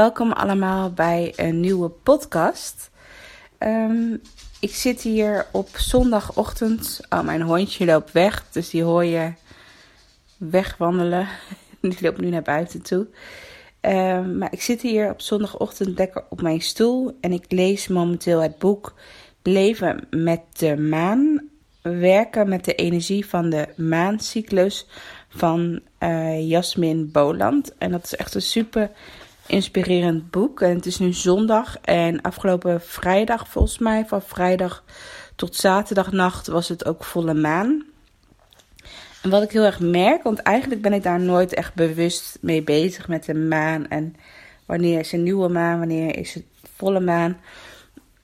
welkom allemaal bij een nieuwe podcast. Ehm, ik zit hier op zondagochtend. Oh, mijn hondje loopt weg, dus die hoor je wegwandelen. Die loopt nu naar buiten toe. Ehm, maar ik zit hier op zondagochtend lekker op mijn stoel en ik lees momenteel het boek Leven met de maan. Werken met de energie van de maancyclus van eh Jasmin Boland. En dat is echt een super inspirerend boek. En het is nu zondag en afgelopen vrijdag volgens mij, van vrijdag tot zaterdagnacht was het ook volle maan. En wat ik heel erg merk, want eigenlijk ben ik daar nooit echt bewust mee bezig met de maan. En wanneer is een nieuwe maan, wanneer is het volle maan.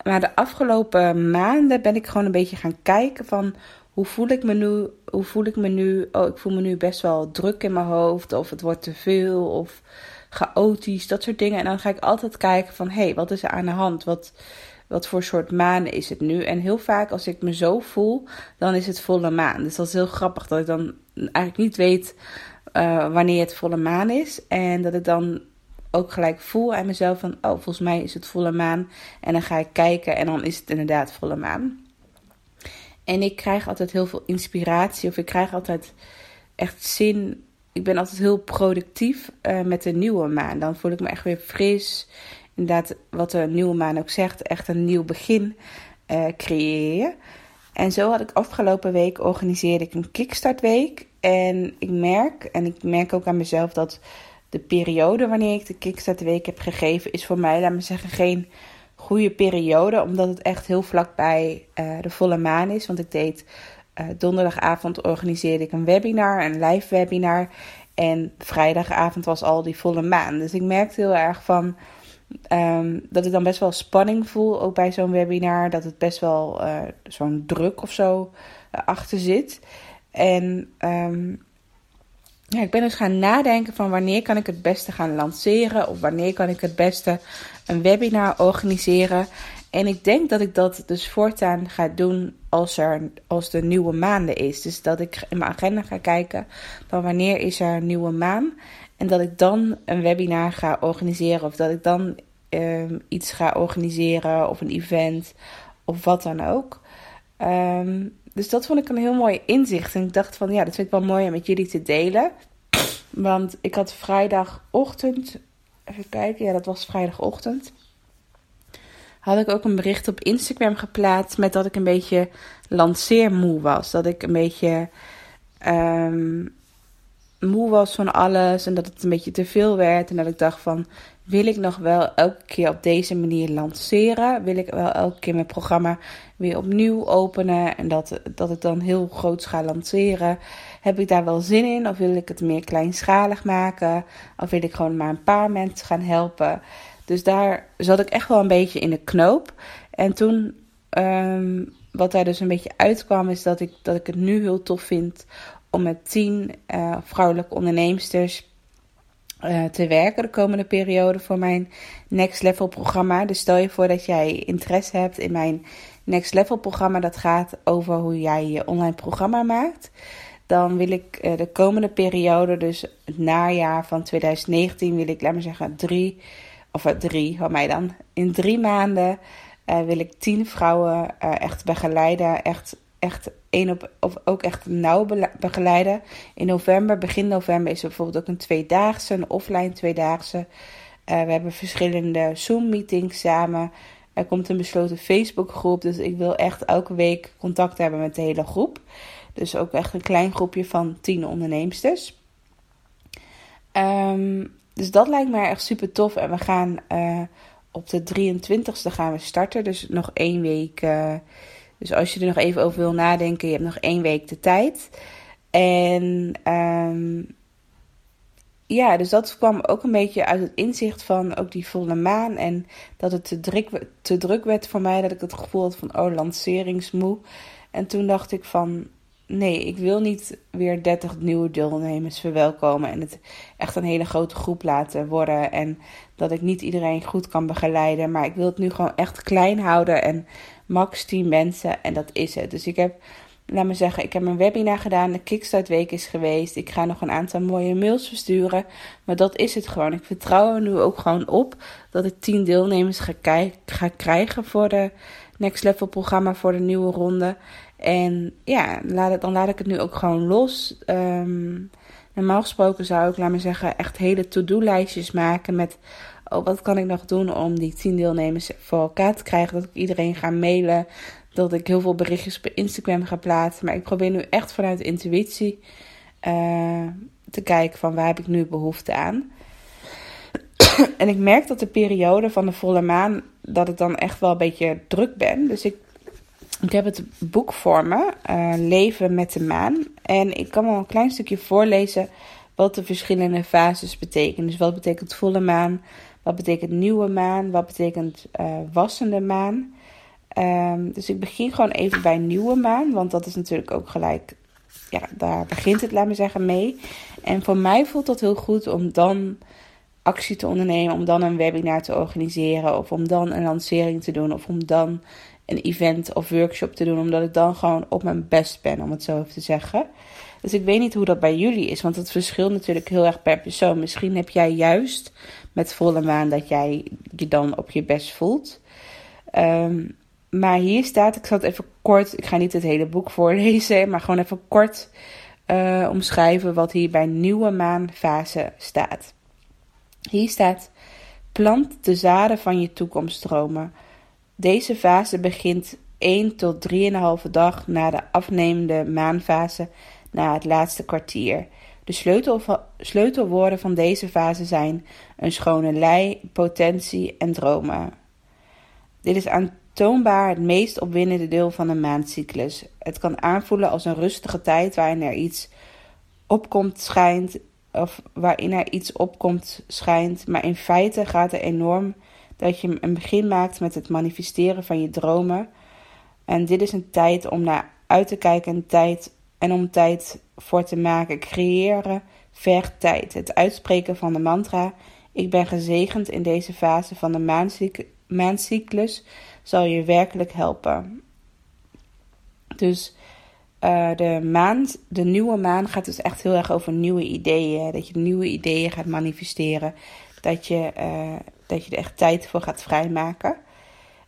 Maar de afgelopen maanden ben ik gewoon een beetje gaan kijken van hoe voel ik me nu? Hoe voel ik me nu? Oh, ik voel me nu best wel druk in mijn hoofd. Of het wordt te veel. Of chaotisch. Dat soort dingen. En dan ga ik altijd kijken van hé, hey, wat is er aan de hand? Wat, wat voor soort maan is het nu? En heel vaak als ik me zo voel, dan is het volle maan. Dus dat is heel grappig dat ik dan eigenlijk niet weet uh, wanneer het volle maan is. En dat ik dan ook gelijk voel aan mezelf van, oh, volgens mij is het volle maan. En dan ga ik kijken en dan is het inderdaad volle maan. En ik krijg altijd heel veel inspiratie of ik krijg altijd echt zin. Ik ben altijd heel productief uh, met de nieuwe maan. Dan voel ik me echt weer fris. Inderdaad, wat de nieuwe maan ook zegt, echt een nieuw begin uh, creëren. En zo had ik afgelopen week organiseerde ik een kickstartweek. En ik merk, en ik merk ook aan mezelf dat de periode wanneer ik de kickstartweek heb gegeven, is voor mij, laat me zeggen, geen goede periode. Omdat het echt heel vlakbij uh, de volle maan is. Want ik deed uh, donderdagavond organiseerde ik een webinar, een live webinar. En vrijdagavond was al die volle maan. Dus ik merkte heel erg van. Um, dat ik dan best wel spanning voel, ook bij zo'n webinar. Dat het best wel uh, zo'n druk of zo achter zit. En um, ja, ik ben dus gaan nadenken van wanneer kan ik het beste gaan lanceren. Of wanneer kan ik het beste een webinar organiseren. En ik denk dat ik dat dus voortaan ga doen als, er, als de nieuwe maanden is. Dus dat ik in mijn agenda ga kijken van wanneer is er een nieuwe maan. En dat ik dan een webinar ga organiseren. Of dat ik dan um, iets ga organiseren. Of een event. Of wat dan ook. Um, dus dat vond ik een heel mooi inzicht. En ik dacht van ja, dat vind ik wel mooi om met jullie te delen. Want ik had vrijdagochtend. Even kijken, ja, dat was vrijdagochtend. Had ik ook een bericht op Instagram geplaatst met dat ik een beetje lanceermoe was. Dat ik een beetje um, moe was van alles en dat het een beetje te veel werd. En dat ik dacht van, wil ik nog wel elke keer op deze manier lanceren? Wil ik wel elke keer mijn programma weer opnieuw openen en dat, dat ik dan heel groot ga lanceren? Heb ik daar wel zin in of wil ik het meer kleinschalig maken? Of wil ik gewoon maar een paar mensen gaan helpen? Dus daar zat ik echt wel een beetje in de knoop. En toen, um, wat daar dus een beetje uitkwam, is dat ik, dat ik het nu heel tof vind om met tien uh, vrouwelijke onderneemsters uh, te werken de komende periode voor mijn Next Level programma. Dus stel je voor dat jij interesse hebt in mijn Next Level programma. Dat gaat over hoe jij je online programma maakt. Dan wil ik uh, de komende periode, dus het najaar van 2019, wil ik, laat maar zeggen, drie, of uh, drie, van mij dan, in drie maanden uh, wil ik tien vrouwen echt begeleiden. Echt, echt één op, of ook echt nauw begeleiden. In november, begin november, is er bijvoorbeeld ook een tweedaagse, een offline tweedaagse. Uh, we hebben verschillende Zoom-meetings samen. Er komt een besloten Facebookgroep. Dus ik wil echt elke week contact hebben met de hele groep. Dus ook echt een klein groepje van tien onderneemsters. Um, dus dat lijkt me echt super tof. En we gaan uh, op de 23ste gaan we starten. Dus nog één week. Uh, dus als je er nog even over wil nadenken, je hebt nog één week de tijd. En ehm, ja, dus dat kwam ook een beetje uit het inzicht van ook die volle maan. En dat het te druk, te druk werd voor mij. Dat ik het gevoel had van, oh, lanceringsmoe. En toen dacht ik van, nee, ik wil niet weer 30 nieuwe deelnemers verwelkomen. En het echt een hele grote groep laten worden. En dat ik niet iedereen goed kan begeleiden. Maar ik wil het nu gewoon echt klein houden. En max 10 mensen. En dat is het. Dus ik heb laat me zeggen, ik heb een webinar gedaan. De Kickstart Week is geweest. Ik ga nog een aantal mooie mails versturen. Maar dat is het gewoon. Ik vertrouw er nu ook gewoon op dat ik 10 deelnemers ga, ga krijgen voor de Next Level programma voor de nieuwe ronde. En ja, laat dan laat ik het nu ook gewoon los. Ehm, normaal gesproken zou ik, laat me zeggen, echt hele to-do-lijstjes maken met... Oh, wat kan ik nog doen om die 10 deelnemers voor elkaar te krijgen? Dat ik iedereen ga mailen dat ik heel veel berichtjes op Instagram ga plaatsen. Maar ik probeer nu echt vanuit intuïtie uh, te kijken van waar heb ik nu behoefte aan. en ik merk dat de periode van de volle maan, dat ik dan echt wel een beetje druk ben. Dus ik, ik heb het boek voor me, uh, Leven met de maan. En ik kan wel een klein stukje voorlezen wat de verschillende fases betekenen. Dus wat betekent volle maan? Wat betekent nieuwe maan? Wat betekent uh, wassende maan? Um, dus ik begin gewoon even bij nieuwe maan, want dat is natuurlijk ook gelijk, ja, daar begint het, laat me zeggen, mee. En voor mij voelt dat heel goed om dan actie te ondernemen, om dan een webinar te organiseren, of om dan een lancering te doen, of om dan een event of workshop te doen, omdat ik dan gewoon op mijn best ben, om het zo te zeggen. Dus ik weet niet hoe dat bij jullie is, want het verschilt natuurlijk heel erg per persoon. Misschien heb jij juist met volle maan dat jij je dan op je best voelt. Um, maar hier staat, ik zal het even kort, ik ga niet het hele boek voorlezen, maar gewoon even kort uh, omschrijven wat hier bij nieuwe maanfase staat. Hier staat: plant de zaden van je toekomststromen. Deze fase begint 1 tot 3,5 dag na de afnemende maanfase, na het laatste kwartier. De sleutel, sleutelwoorden van deze fase zijn een schone lei, potentie en dromen. Dit is aan toonbaar het meest opwindende deel van een maandcyclus. Het kan aanvoelen als een rustige tijd waarin er iets opkomt, schijnt, of waarin er iets opkomt, schijnt. Maar in feite gaat er enorm dat je een begin maakt met het manifesteren van je dromen. En dit is een tijd om naar uit te kijken en tijd en om tijd voor te maken. Creëren vergt tijd. Het uitspreken van de mantra. Ik ben gezegend in deze fase van de maandcyclus zal je werkelijk helpen. Dus uh, de maand, de nieuwe maan gaat dus echt heel erg over nieuwe ideeën. Dat je nieuwe ideeën gaat manifesteren. Dat je, uh, dat je er echt tijd voor gaat vrijmaken.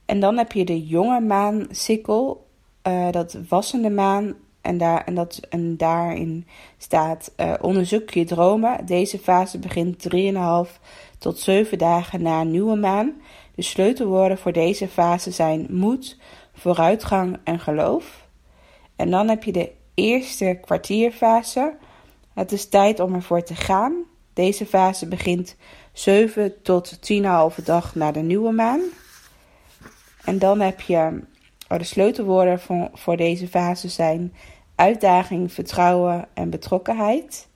En dan heb je de jonge maansikkel. Uh, dat wassende maan. En, daar, en, dat, en daarin staat: onderzoek je dromen. Deze fase begint 3,5 tot 7 dagen na nieuwe maan. De sleutelwoorden voor deze fase zijn moed, vooruitgang en geloof. En dan heb je de eerste kwartierfase. Het is tijd om ervoor te gaan. Deze fase begint 7 tot 10,5 dag na de nieuwe maan. En dan heb je de sleutelwoorden voor, voor deze fase zijn uitdaging, vertrouwen en betrokkenheid.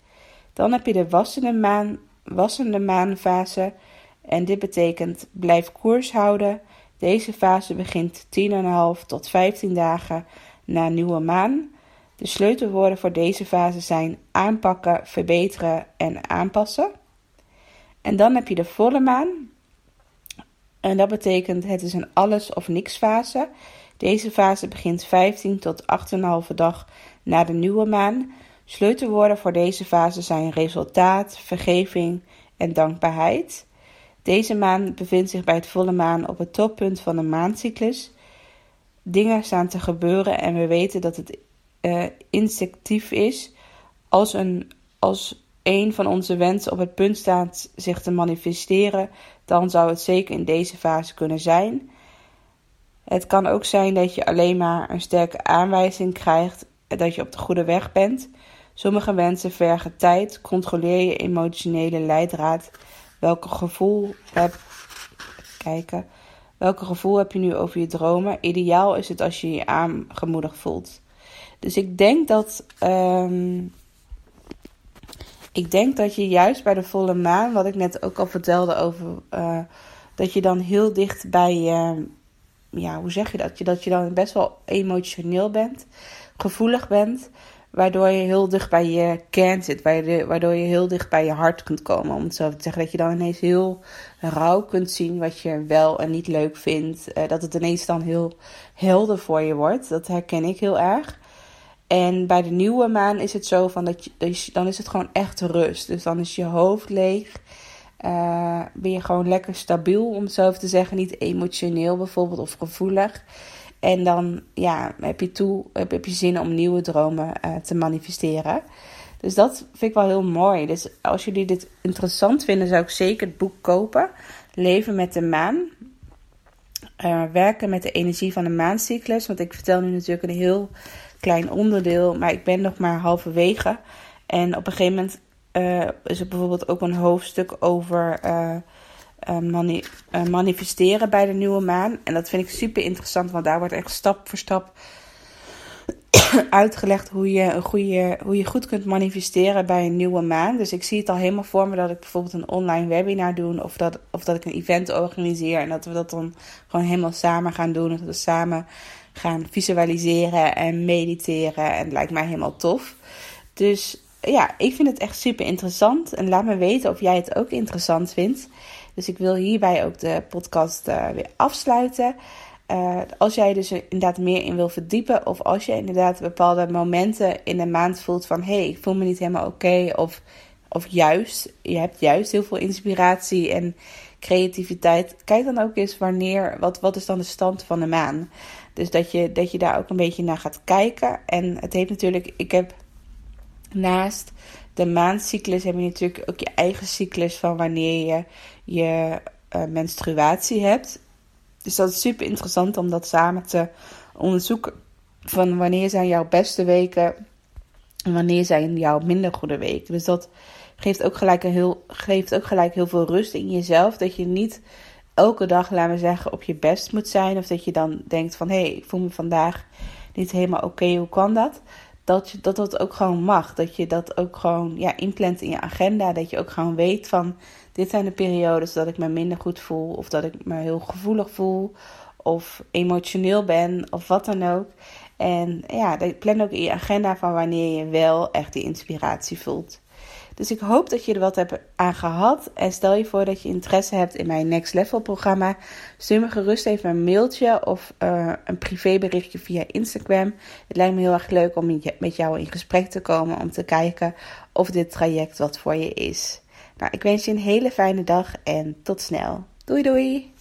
Dan heb je de wassende, maan, wassende maanfase. En dit betekent blijf koers houden. Deze fase begint 10,5 tot 15 dagen na nieuwe maan. De sleutelwoorden voor deze fase zijn aanpakken, verbeteren en aanpassen. En dan heb je de volle maan. En dat betekent het is een alles of niks fase. Deze fase begint 15 tot 8,5 dag na de nieuwe maan. Sleutelwoorden voor deze fase zijn resultaat, vergeving en dankbaarheid. Deze maan bevindt zich bij het volle maan op het toppunt van de maancyclus. Dingen staan te gebeuren en we weten dat het uh, instinctief is. Als een, als een van onze wensen op het punt staat zich te manifesteren, dan zou het zeker in deze fase kunnen zijn. Het kan ook zijn dat je alleen maar een sterke aanwijzing krijgt dat je op de goede weg bent. Sommige wensen vergen tijd. Controleer je emotionele leidraad Welke gevoel heb kijken. Welke gevoel heb je nu over je dromen? Ideaal is het als je je aangemoedigd voelt. Dus ik denk dat, um, ik denk dat je juist bij de volle maan, wat ik net ook al vertelde over, uh, dat je dan heel dicht bij je, ja, hoe zeg je dat? Je, dat je dan best wel emotioneel bent, gevoelig bent, waardoor je heel dicht bij je kern zit, waardoor je heel dicht bij je hart kunt komen. Om het zo te zeggen, dat je dan ineens heel rauw kunt zien wat je wel en niet leuk vindt. Uh, dat het ineens dan heel helder voor je wordt. Dat herken ik heel erg. En bij de nieuwe maan is het zo van dat je, dan is het gewoon echt rust. Dus dan is je hoofd leeg. Uh, ben je gewoon lekker stabiel, om het zo even te zeggen. Niet emotioneel bijvoorbeeld of gevoelig. En dan ja, heb, je toe, heb, je zin om nieuwe dromen uh, te manifesteren. Dus dat vind ik wel heel mooi. Dus als jullie dit interessant vinden, zou ik zeker het boek kopen. Leven met de maan. Uh, werken met de energie van de maancyclus. Want ik vertel nu natuurlijk een heel klein onderdeel, maar ik ben nog maar halverwege. En op een gegeven moment uh, is er bijvoorbeeld ook een hoofdstuk over uh, mani manifesteren bij de nieuwe maan. En dat vind ik super interessant, want daar wordt echt stap voor stap uitgelegd hoe je, een goede, hoe je goed kunt manifesteren bij een nieuwe maan. Dus ik zie het al helemaal voor me dat ik bijvoorbeeld een online webinar doe. Of dat, of dat ik een event organiseer. En dat we dat dan gewoon helemaal samen gaan doen. Dat we samen gaan visualiseren en mediteren. En lijkt mij helemaal tof. Dus ja, ik vind het echt super interessant. En laat me weten of jij het ook interessant vindt. Dus ik wil hierbij ook de podcast uh, weer afsluiten. Uh, als jij dus inderdaad meer in wil verdiepen, of als je inderdaad bepaalde momenten in de maand voelt van hé, hey, ik voel me niet helemaal oké, of, of juist, je hebt juist heel veel inspiratie en creativiteit, kijk dan ook eens wanneer, wat, wat is dan de stand van de maan? Dus dat je, dat je daar ook een beetje naar gaat kijken. En het heeft natuurlijk, ik heb naast de maandcyclus heb je natuurlijk ook je eigen cyclus van wanneer je je uh, menstruatie hebt. Dus dat is super interessant om dat samen te onderzoeken. Van wanneer zijn jouw beste weken en wanneer zijn jouw minder goede weken. Dus dat geeft ook gelijk, een heel, geeft ook gelijk heel veel rust in jezelf. Dat je niet elke dag, laten we zeggen, op je best moet zijn. Of dat je dan denkt van, hé, hey, ik voel me vandaag niet helemaal oké, hoe kan dat? Dat, je, dat dat ook gewoon mag. Dat je dat ook gewoon ja, inplant in je agenda. Dat je ook gewoon weet van, dit zijn de periodes dat ik me minder goed voel. Of dat ik me heel gevoelig voel. Of emotioneel ben, of wat dan ook. En ja, plan ook in je agenda van wanneer je wel echt die inspiratie voelt. Dus ik hoop dat je er wat hebt aan gehad. En stel je voor dat je interesse hebt in mijn Next Level programma. Stuur me gerust even een mailtje of uh, een privéberichtje via Instagram. Het lijkt me heel erg leuk om met jou in gesprek te komen. Om te kijken of dit traject wat voor je is. Nou, ik wens je een hele fijne dag en tot snel. Doei doei!